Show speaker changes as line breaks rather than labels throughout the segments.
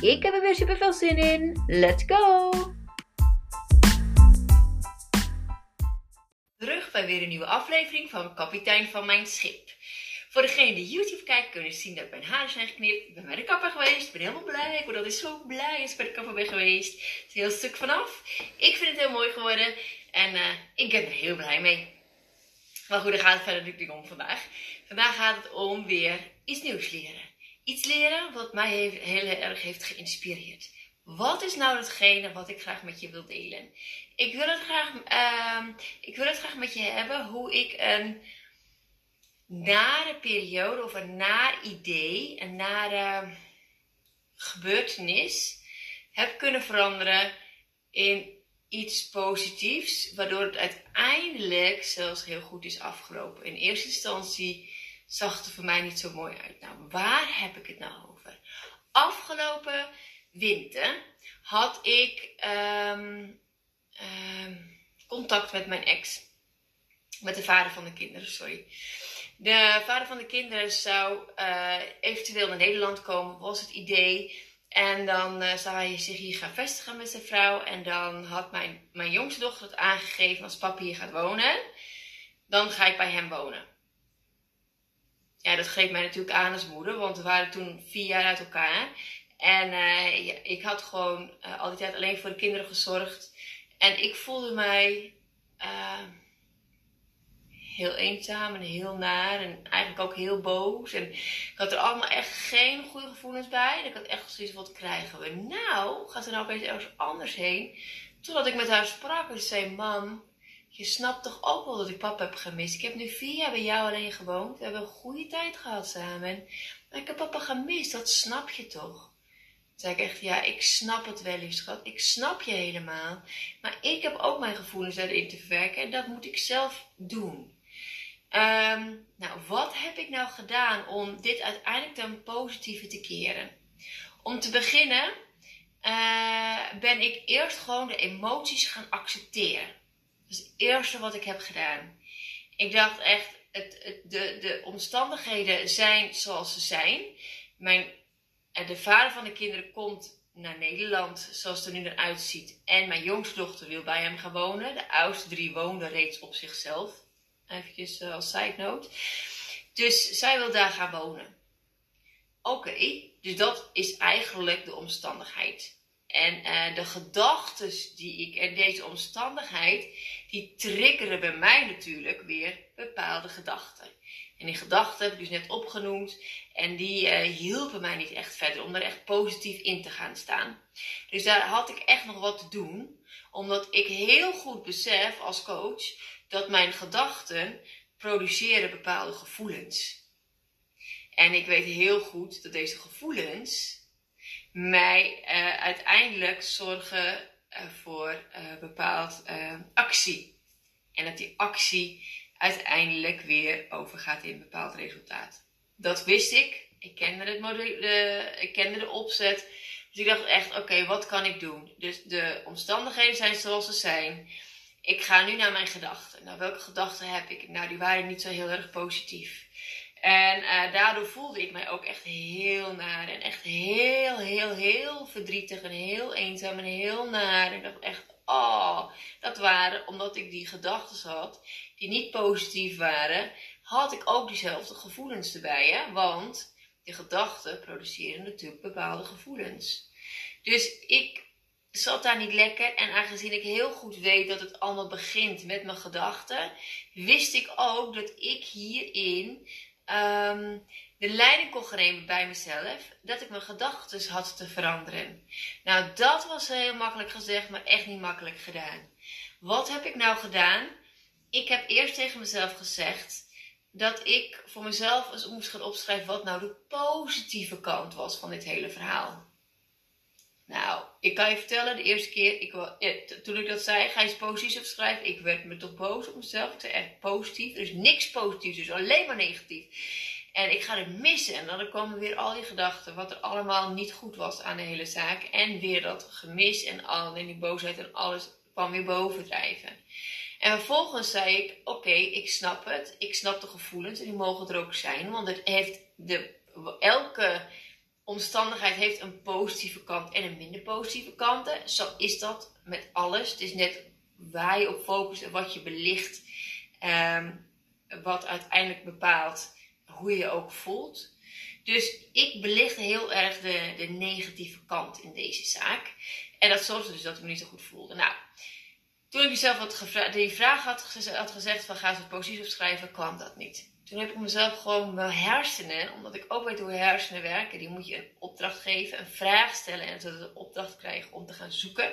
Ik heb er weer super veel zin in. Let's go! Terug bij weer een nieuwe aflevering van Kapitein van Mijn Schip. Voor degenen die YouTube kijken kunnen zien dat mijn haren zijn geknipt. Ik ben bij de kapper geweest. Ik ben helemaal blij. Ik word altijd zo blij als ik bij de kapper ben geweest. Het is een heel stuk vanaf. Ik vind het heel mooi geworden. En uh, ik ben er heel blij mee. Maar goed, daar gaat het verder natuurlijk om vandaag. Vandaag gaat het om weer iets nieuws leren. Iets leren wat mij heel erg heeft geïnspireerd. Wat is nou hetgene wat ik graag met je wil delen? Ik wil het graag, uh, ik wil het graag met je hebben hoe ik een nare periode of een naar idee, een nare gebeurtenis heb kunnen veranderen in iets positiefs, waardoor het uiteindelijk zelfs heel goed is afgelopen. In eerste instantie zag er voor mij niet zo mooi uit. Nou, waar heb ik het nou over? Afgelopen winter had ik um, um, contact met mijn ex. Met de vader van de kinderen, sorry. De vader van de kinderen zou uh, eventueel naar Nederland komen, was het idee. En dan uh, zou hij zich hier gaan vestigen met zijn vrouw. En dan had mijn, mijn jongste dochter het aangegeven: als papa hier gaat wonen, dan ga ik bij hem wonen. Ja, dat greep mij natuurlijk aan als moeder, want we waren toen vier jaar uit elkaar. En ja, ik had gewoon uh, al die tijd alleen voor de kinderen gezorgd. En ik voelde mij uh, heel eenzaam en heel naar en eigenlijk ook heel boos. En ik had er allemaal echt geen goede gevoelens bij. En ik had echt zoiets wat krijgen we nou? Gaat er nou opeens ergens anders heen? Totdat ik met haar sprak en zei, mam, je snapt toch ook wel dat ik papa heb gemist. Ik heb nu vier jaar bij jou alleen gewoond. We hebben een goede tijd gehad samen. Maar ik heb papa gemist, dat snap je toch? Toen zei ik echt, ja, ik snap het wel, lief schat. Ik snap je helemaal. Maar ik heb ook mijn gevoelens erin te verwerken. En dat moet ik zelf doen. Um, nou, wat heb ik nou gedaan om dit uiteindelijk ten positieve te keren? Om te beginnen uh, ben ik eerst gewoon de emoties gaan accepteren. Dat is het eerste wat ik heb gedaan. Ik dacht echt, het, de, de omstandigheden zijn zoals ze zijn. Mijn, eh, de vader van de kinderen komt naar Nederland zoals het er nu eruit ziet. En mijn jongste dochter wil bij hem gaan wonen. De oudste drie woonden reeds op zichzelf. Even uh, als side note. Dus zij wil daar gaan wonen. Oké, dus dat is eigenlijk de omstandigheid. En uh, de gedachten die ik en deze omstandigheid, die triggeren bij mij natuurlijk weer bepaalde gedachten. En die gedachten heb ik dus net opgenoemd en die uh, hielpen mij niet echt verder om er echt positief in te gaan staan. Dus daar had ik echt nog wat te doen, omdat ik heel goed besef als coach dat mijn gedachten produceren bepaalde gevoelens. En ik weet heel goed dat deze gevoelens mij uh, uiteindelijk zorgen uh, voor uh, bepaald actie. En dat die actie uiteindelijk weer overgaat in een bepaald resultaat. Dat wist ik. Ik kende, het model, ik kende de opzet. Dus ik dacht echt, oké, wat kan ik doen? Dus de omstandigheden zijn zoals ze zijn. Ik ga nu naar mijn gedachten. Nou, welke gedachten heb ik? Nou, die waren niet zo heel erg positief. En uh, daardoor voelde ik mij ook echt heel naar. En echt heel, heel, heel verdrietig. En heel eenzaam en heel naar. En ik dacht echt, oh, dat waren, omdat ik die gedachten had, die niet positief waren, had ik ook diezelfde gevoelens erbij. Hè? Want die gedachten produceren natuurlijk bepaalde gevoelens. Dus ik zat daar niet lekker. En aangezien ik heel goed weet dat het allemaal begint met mijn gedachten, wist ik ook dat ik hierin um, de leiding kon nemen bij mezelf, dat ik mijn gedachten had te veranderen. Nou, dat was heel makkelijk gezegd, maar echt niet makkelijk gedaan. Wat heb ik nou gedaan? Ik heb eerst tegen mezelf gezegd dat ik voor mezelf eens moest gaan opschrijven wat nou de positieve kant was van dit hele verhaal. Nou, ik kan je vertellen, de eerste keer, ik, toen ik dat zei, ga je eens positief schrijven. Ik werd me toch boos op mezelf. Echt positief. Is niks positiefs, dus alleen maar negatief. En ik ga het missen. En dan komen weer al die gedachten, wat er allemaal niet goed was aan de hele zaak. En weer dat gemis en al die boosheid en alles kwam weer bovendrijven. En vervolgens zei ik: Oké, ik snap het. Ik snap de gevoelens en die mogen er ook zijn. Want het heeft de, elke omstandigheid heeft een positieve kant en een minder positieve kanten. Zo is dat met alles. Het is net waar je op focust en wat je belicht, ehm, wat uiteindelijk bepaalt hoe je je ook voelt. Dus ik belicht heel erg de, de negatieve kant in deze zaak. En dat zorgde dus dat ik me niet zo goed voelde. Nou, toen ik mezelf die vraag had, had gezegd van ga het positief opschrijven, kwam dat niet. Toen heb ik mezelf gewoon mijn hersenen, omdat ik ook weet hoe hersenen werken, die moet je een opdracht geven, een vraag stellen en ze de opdracht krijgen om te gaan zoeken.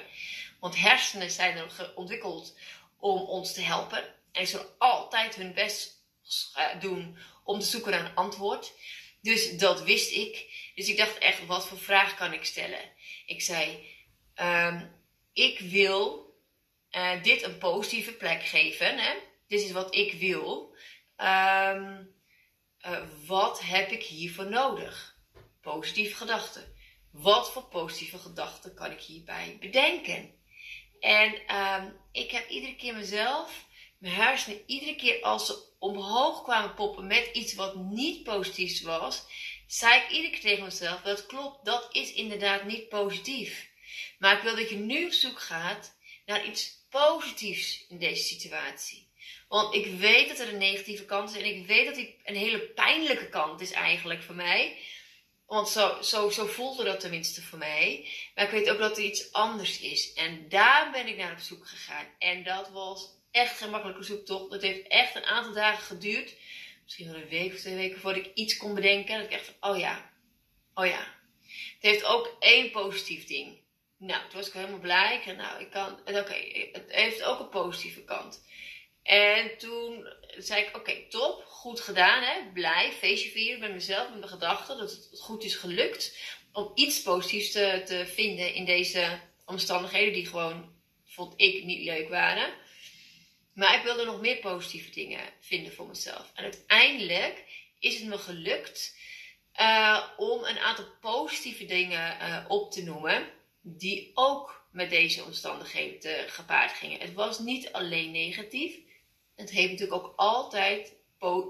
Want hersenen zijn er ontwikkeld om ons te helpen. En ze zullen altijd hun best doen om te zoeken naar een antwoord. Dus dat wist ik. Dus ik dacht echt, wat voor vraag kan ik stellen? Ik zei, um, ik wil uh, dit een positieve plek geven. Hè? Dit is wat ik wil. Um, uh, wat heb ik hiervoor nodig? Positieve gedachten. Wat voor positieve gedachten kan ik hierbij bedenken? En um, ik heb iedere keer mezelf, mijn hersenen, iedere keer als ze omhoog kwamen poppen met iets wat niet positief was, zei ik iedere keer tegen mezelf: dat klopt, dat is inderdaad niet positief. Maar ik wil dat je nu op zoek gaat naar iets positiefs in deze situatie. Want ik weet dat er een negatieve kant is en ik weet dat die een hele pijnlijke kant is eigenlijk voor mij. Want zo, zo, zo voelde dat tenminste voor mij. Maar ik weet ook dat er iets anders is. En daar ben ik naar op zoek gegaan. En dat was echt geen makkelijke zoektocht. Dat heeft echt een aantal dagen geduurd. Misschien wel een week of twee weken voordat ik iets kon bedenken. Dat ik echt van, oh ja, oh ja. Het heeft ook één positief ding. Nou, toen was ik helemaal blij. Ik nou, ik kan, oké, het heeft ook een positieve kant. En toen zei ik, oké, top, goed gedaan, hè, blij, feestje vieren met mezelf, met mijn gedachten, dat het goed is gelukt om iets positiefs te, te vinden in deze omstandigheden die gewoon, vond ik, niet leuk waren. Maar ik wilde nog meer positieve dingen vinden voor mezelf. En uiteindelijk is het me gelukt uh, om een aantal positieve dingen uh, op te noemen die ook met deze omstandigheden gepaard gingen. Het was niet alleen negatief, het heeft natuurlijk ook altijd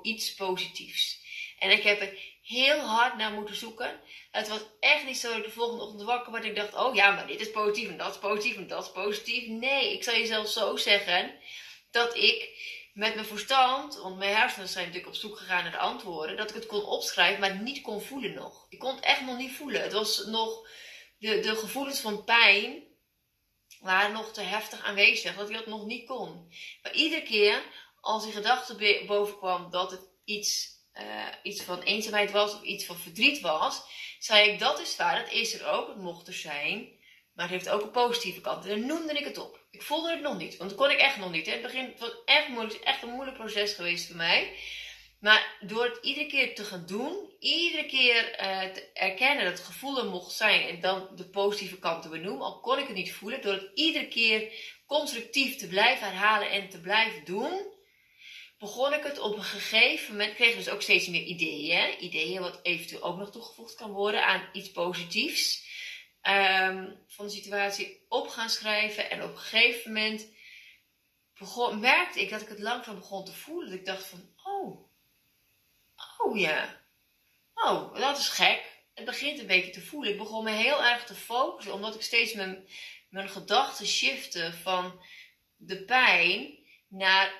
iets positiefs. En ik heb er heel hard naar moeten zoeken. Het was echt niet zo dat ik de volgende ochtend wakker werd en ik dacht, oh ja, maar dit is positief en dat is positief en dat is positief. Nee, ik zal je zelfs zo zeggen dat ik met mijn verstand, want mijn hersenen zijn natuurlijk op zoek gegaan naar de antwoorden, dat ik het kon opschrijven, maar niet kon voelen nog. Ik kon het echt nog niet voelen. Het was nog de, gevoelens van pijn waren nog te heftig aanwezig, dat ik dat nog niet kon. Maar iedere keer als die gedachte boven kwam dat het iets, uh, iets van eenzaamheid was of iets van verdriet was, zei ik dat is waar, dat is er ook, het mocht er zijn. Maar het heeft ook een positieve kant. En dan noemde ik het op. Ik voelde het nog niet, want dat kon ik echt nog niet. Hè. Het begin het was echt echt een moeilijk proces geweest voor mij. Maar door het iedere keer te gaan doen, iedere keer uh, te erkennen dat het gevoel er mocht zijn en dan de positieve kant te benoemen, al kon ik het niet voelen, door het iedere keer constructief te blijven herhalen en te blijven doen, begon ik het op een gegeven moment, kreeg dus ook steeds meer ideeën, ideeën wat eventueel ook nog toegevoegd kan worden aan iets positiefs. Um, van de situatie op gaan schrijven en op een gegeven moment begon, merkte ik dat ik het langzaam begon te voelen, dat ik dacht van, oh, ja, oh, dat is gek. Het begint een beetje te voelen. Ik begon me heel erg te focussen, omdat ik steeds mijn, mijn gedachten shifte van de pijn naar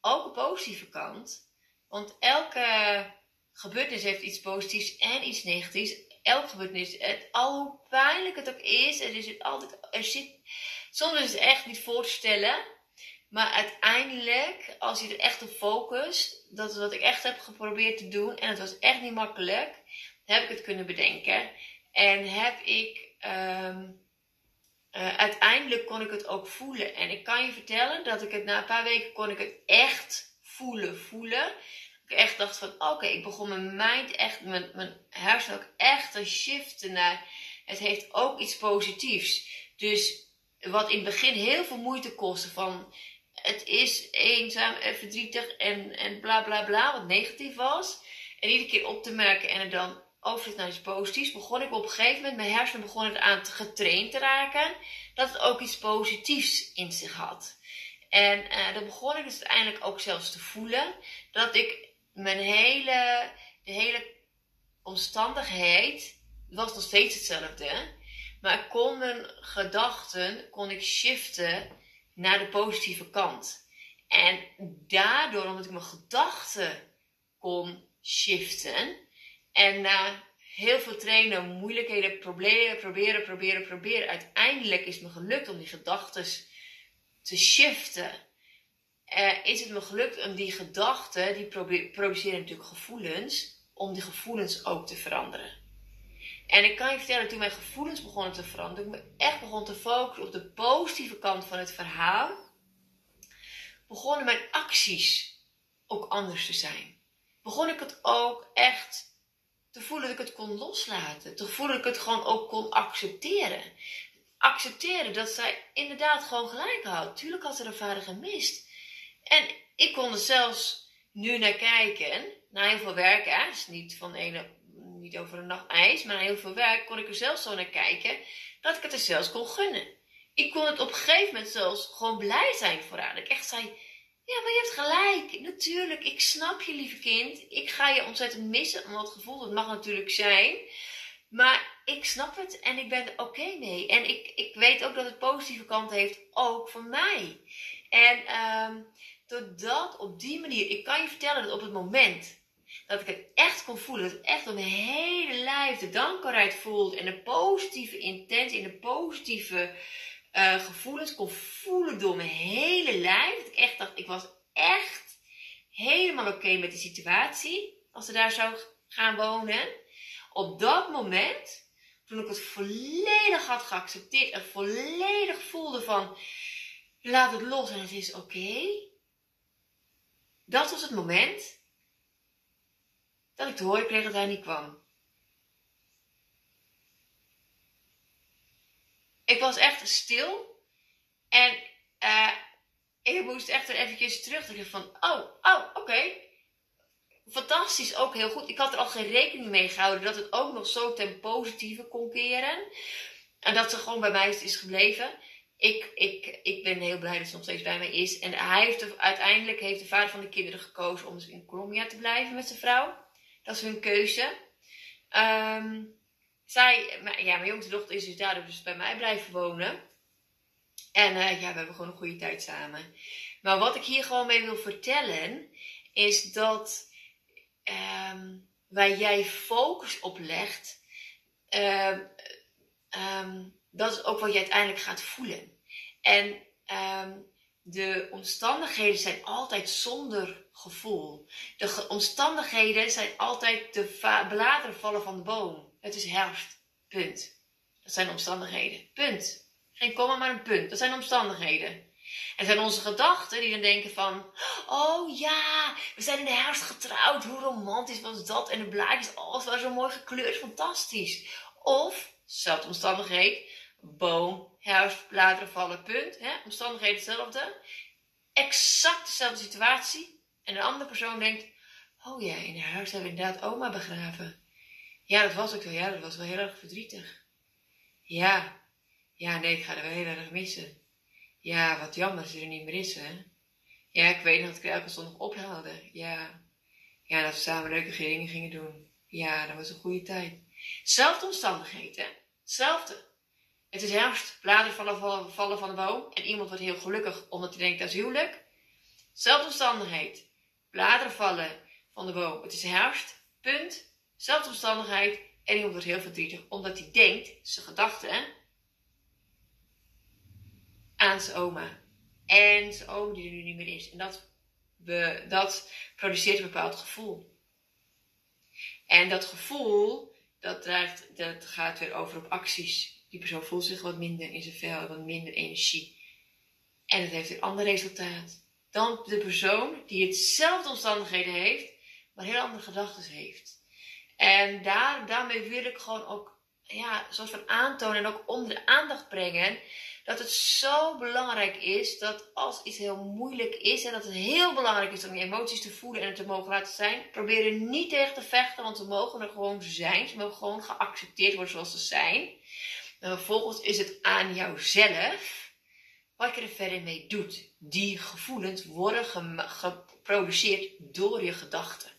ook positieve kant. Want elke gebeurtenis heeft iets positiefs en iets negatiefs. Elke gebeurtenis, het, al hoe pijnlijk het ook is, er, is het altijd, er zit, soms is het echt niet voor te stellen. Maar uiteindelijk, als je er echt op focust, dat is wat ik echt heb geprobeerd te doen. En het was echt niet makkelijk. Heb ik het kunnen bedenken. En heb ik, um, uh, uiteindelijk kon ik het ook voelen. En ik kan je vertellen dat ik het na een paar weken kon ik het echt voelen, voelen. Ik echt dacht van, oké, ik begon mijn mind echt, mijn, mijn hersenen ook echt te shiften naar het heeft ook iets positiefs. Dus wat in het begin heel veel moeite kostte van het is eenzaam en verdrietig en, en bla bla bla, wat negatief was. En iedere keer op te merken en er dan overzet naar iets positiefs, begon ik op een gegeven moment, mijn hersenen begonnen aan te getraind te raken, dat het ook iets positiefs in zich had. En uh, dan begon ik dus uiteindelijk ook zelfs te voelen dat ik mijn hele, de hele omstandigheid was nog steeds hetzelfde. Maar ik kon mijn gedachten, kon ik shiften naar de positieve kant. En daardoor, omdat ik mijn gedachten kon shiften en na heel veel trainen, moeilijkheden, proberen, proberen, proberen, proberen, uiteindelijk is het me gelukt om die gedachten te shiften. Uh, is het me gelukt om die gedachten, die produceren natuurlijk gevoelens, om die gevoelens ook te veranderen. En ik kan je vertellen, toen mijn gevoelens begonnen te veranderen, toen ik me echt begon te focussen op de positieve kant van het verhaal, begonnen mijn acties ook anders te zijn. Begon ik het ook echt te voelen dat ik het kon loslaten. Te voelen dat ik het gewoon ook kon accepteren. Accepteren dat zij inderdaad gewoon gelijk had. Tuurlijk had ze haar vader gemist. En ik kon er zelfs nu naar kijken, na heel veel werk, hè, is niet van ene, niet over een nacht ijs, maar heel veel werk kon ik er zelfs zo naar kijken, dat ik het er zelfs kon gunnen. Ik kon het op een gegeven moment zelfs gewoon blij zijn voor haar. Dat ik echt zei, ja, maar je hebt gelijk. Natuurlijk, ik snap je, lieve kind. Ik ga je ontzettend missen, om dat gevoel, dat mag natuurlijk zijn. Maar ik snap het en ik ben er oké mee. En ik, ik weet ook dat het positieve kant heeft, ook voor mij. En um, doordat op die manier, ik kan je vertellen dat op het moment dat ik het echt kon voelen, dat ik echt op mijn hele lijf de dankbaarheid voelde en de positieve intentie en de positieve uh, gevoelens kon voelen door mijn hele lijf. Dat ik echt dacht, ik was echt helemaal oké met de situatie als ze daar zou gaan wonen. Op dat moment, toen ik het volledig had geaccepteerd en volledig voelde van laat het los en het is oké. dat was het moment dat ik te horen kreeg dat hij niet kwam. ik was echt stil. En uh, ik moest echt er eventjes terug. Ik van, oh, oh, oké. Fantastisch, ook heel goed. Ik had er al geen rekening mee gehouden dat het ook nog zo ten positieve kon keren. En dat ze gewoon bij mij is gebleven. Ik, ik, ik ben heel blij dat ze nog steeds bij mij is. En hij heeft uiteindelijk heeft de vader van de kinderen gekozen om dus in Colombia te blijven met zijn vrouw. Dat is hun keuze. Um, zij, ja, mijn jongste dochter is dus daardoor dus bij mij blijven wonen. En uh, ja, we hebben gewoon een goede tijd samen. Maar wat ik hier gewoon mee wil vertellen, is dat um, waar jij focus op legt, um, dat is ook wat je uiteindelijk gaat voelen. En de omstandigheden zijn altijd zonder gevoel. De omstandigheden zijn altijd de bladeren vallen van de boom. Het is herfst. Punt. Dat zijn omstandigheden. Punt. Geen komma, maar een punt. Dat zijn omstandigheden. En zijn onze gedachten die dan denken van, oh ja, we zijn in de herfst getrouwd. Hoe romantisch was dat? En de blaadjes, oh, het was zo mooi gekleurd, fantastisch. Of, zelfde omstandigheid, boom, herfst, vallen, punt. Hè? Omstandigheden hetzelfde. Exact dezelfde situatie. En de andere persoon denkt, oh ja, in de herfst hebben we inderdaad oma begraven. Ja, dat was ook zo. Ja, dat was wel heel erg verdrietig. Ja. Ja, nee, ik ga er wel heel erg missen. Ja, wat jammer dat ze er niet meer is, hè. Ja, ik weet nog dat ik er elke zondag ophaalde. Ja. Ja, dat we samen leuke dingen gingen doen. Ja, dat was een goede tijd. Zelfde omstandigheden, hè. Hetzelfde. Het is herfst, bladeren vallen, van de boom en iemand wordt heel gelukkig omdat hij denkt dat is huwelijk. Zelfde omstandigheid. Bladeren vallen van de boom. Het is herfst, punt. Zelfde omstandigheid en iemand wordt heel verdrietig omdat hij denkt, zijn gedachten, aan zijn oma. En zijn oma die er nu niet meer is. En dat, dat produceert een bepaald gevoel. En dat gevoel, dat, draagt, dat gaat weer over op acties. Die persoon voelt zich wat minder in zijn vel, wat minder energie. En het heeft een ander resultaat dan de persoon die hetzelfde omstandigheden heeft, maar heel andere gedachten heeft. En daar, daarmee wil ik gewoon ook ja, soort van aantonen en ook onder de aandacht brengen. Dat het zo belangrijk is dat als iets heel moeilijk is en dat het heel belangrijk is om je emoties te voelen en het te mogen laten zijn, probeer er niet tegen te vechten, want ze mogen er gewoon zijn. Ze mogen gewoon geaccepteerd worden zoals ze zijn. En vervolgens is het aan jouzelf wat je er verder mee doet. Die gevoelens worden geproduceerd door je gedachten.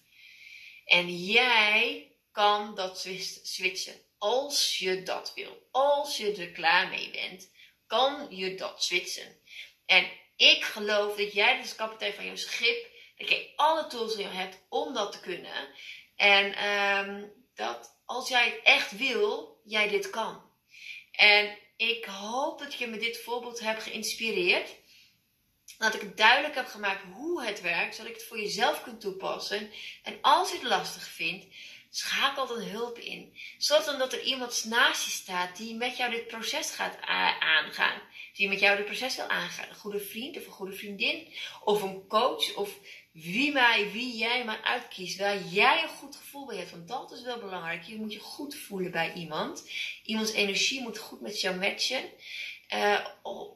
En jij kan dat switchen. Als je dat wil. Als je er klaar mee bent, kan je dat switchen. En ik geloof dat jij als kapitein van je schip, dat je alle tools in je hebt om dat te kunnen. En um, dat als jij het echt wil, jij dit kan. En ik hoop dat je me dit voorbeeld hebt geïnspireerd. Dat ik duidelijk heb gemaakt hoe het werkt, zodat ik het voor jezelf kunt toepassen. En als je het lastig vindt, schakel dan hulp in. Zorg dan dat er iemand naast je staat die met jou dit proces gaat aangaan. Die met jou dit proces wil aangaan. Een goede vriend of een goede vriendin. Of een coach. Of wie, mij, wie jij maar uitkiest. Waar jij een goed gevoel bij hebt. Want dat is wel belangrijk. Je moet je goed voelen bij iemand. Iemands energie moet goed met jou matchen. Uh,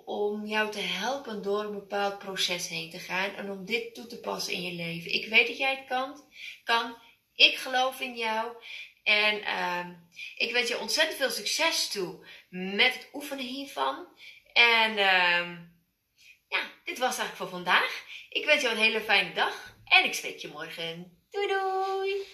om jou te helpen door een bepaald proces heen te gaan. En om dit toe te passen in je leven. Ik weet dat jij het kan. kan. Ik geloof in jou. En uh, ik wens je ontzettend veel succes toe met het oefenen hiervan. En uh, ja, dit was eigenlijk voor vandaag. Ik wens jou een hele fijne dag. En ik spreek je morgen. Doei doei!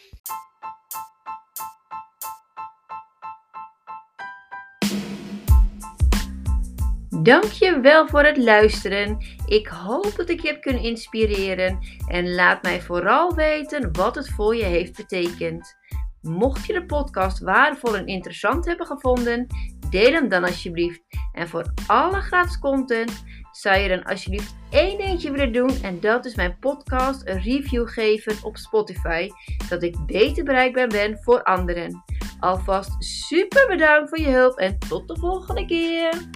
Dankjewel voor het luisteren. Ik hoop dat ik je heb kunnen inspireren en laat mij vooral weten wat het voor je heeft betekend. Mocht je de podcast waardevol en interessant hebben gevonden, deel hem dan alsjeblieft. En voor alle gratis content zou je dan alsjeblieft één dingetje willen doen en dat is mijn podcast een review geven op Spotify, zodat ik beter bereikbaar ben voor anderen. Alvast super bedankt voor je hulp en tot de volgende keer.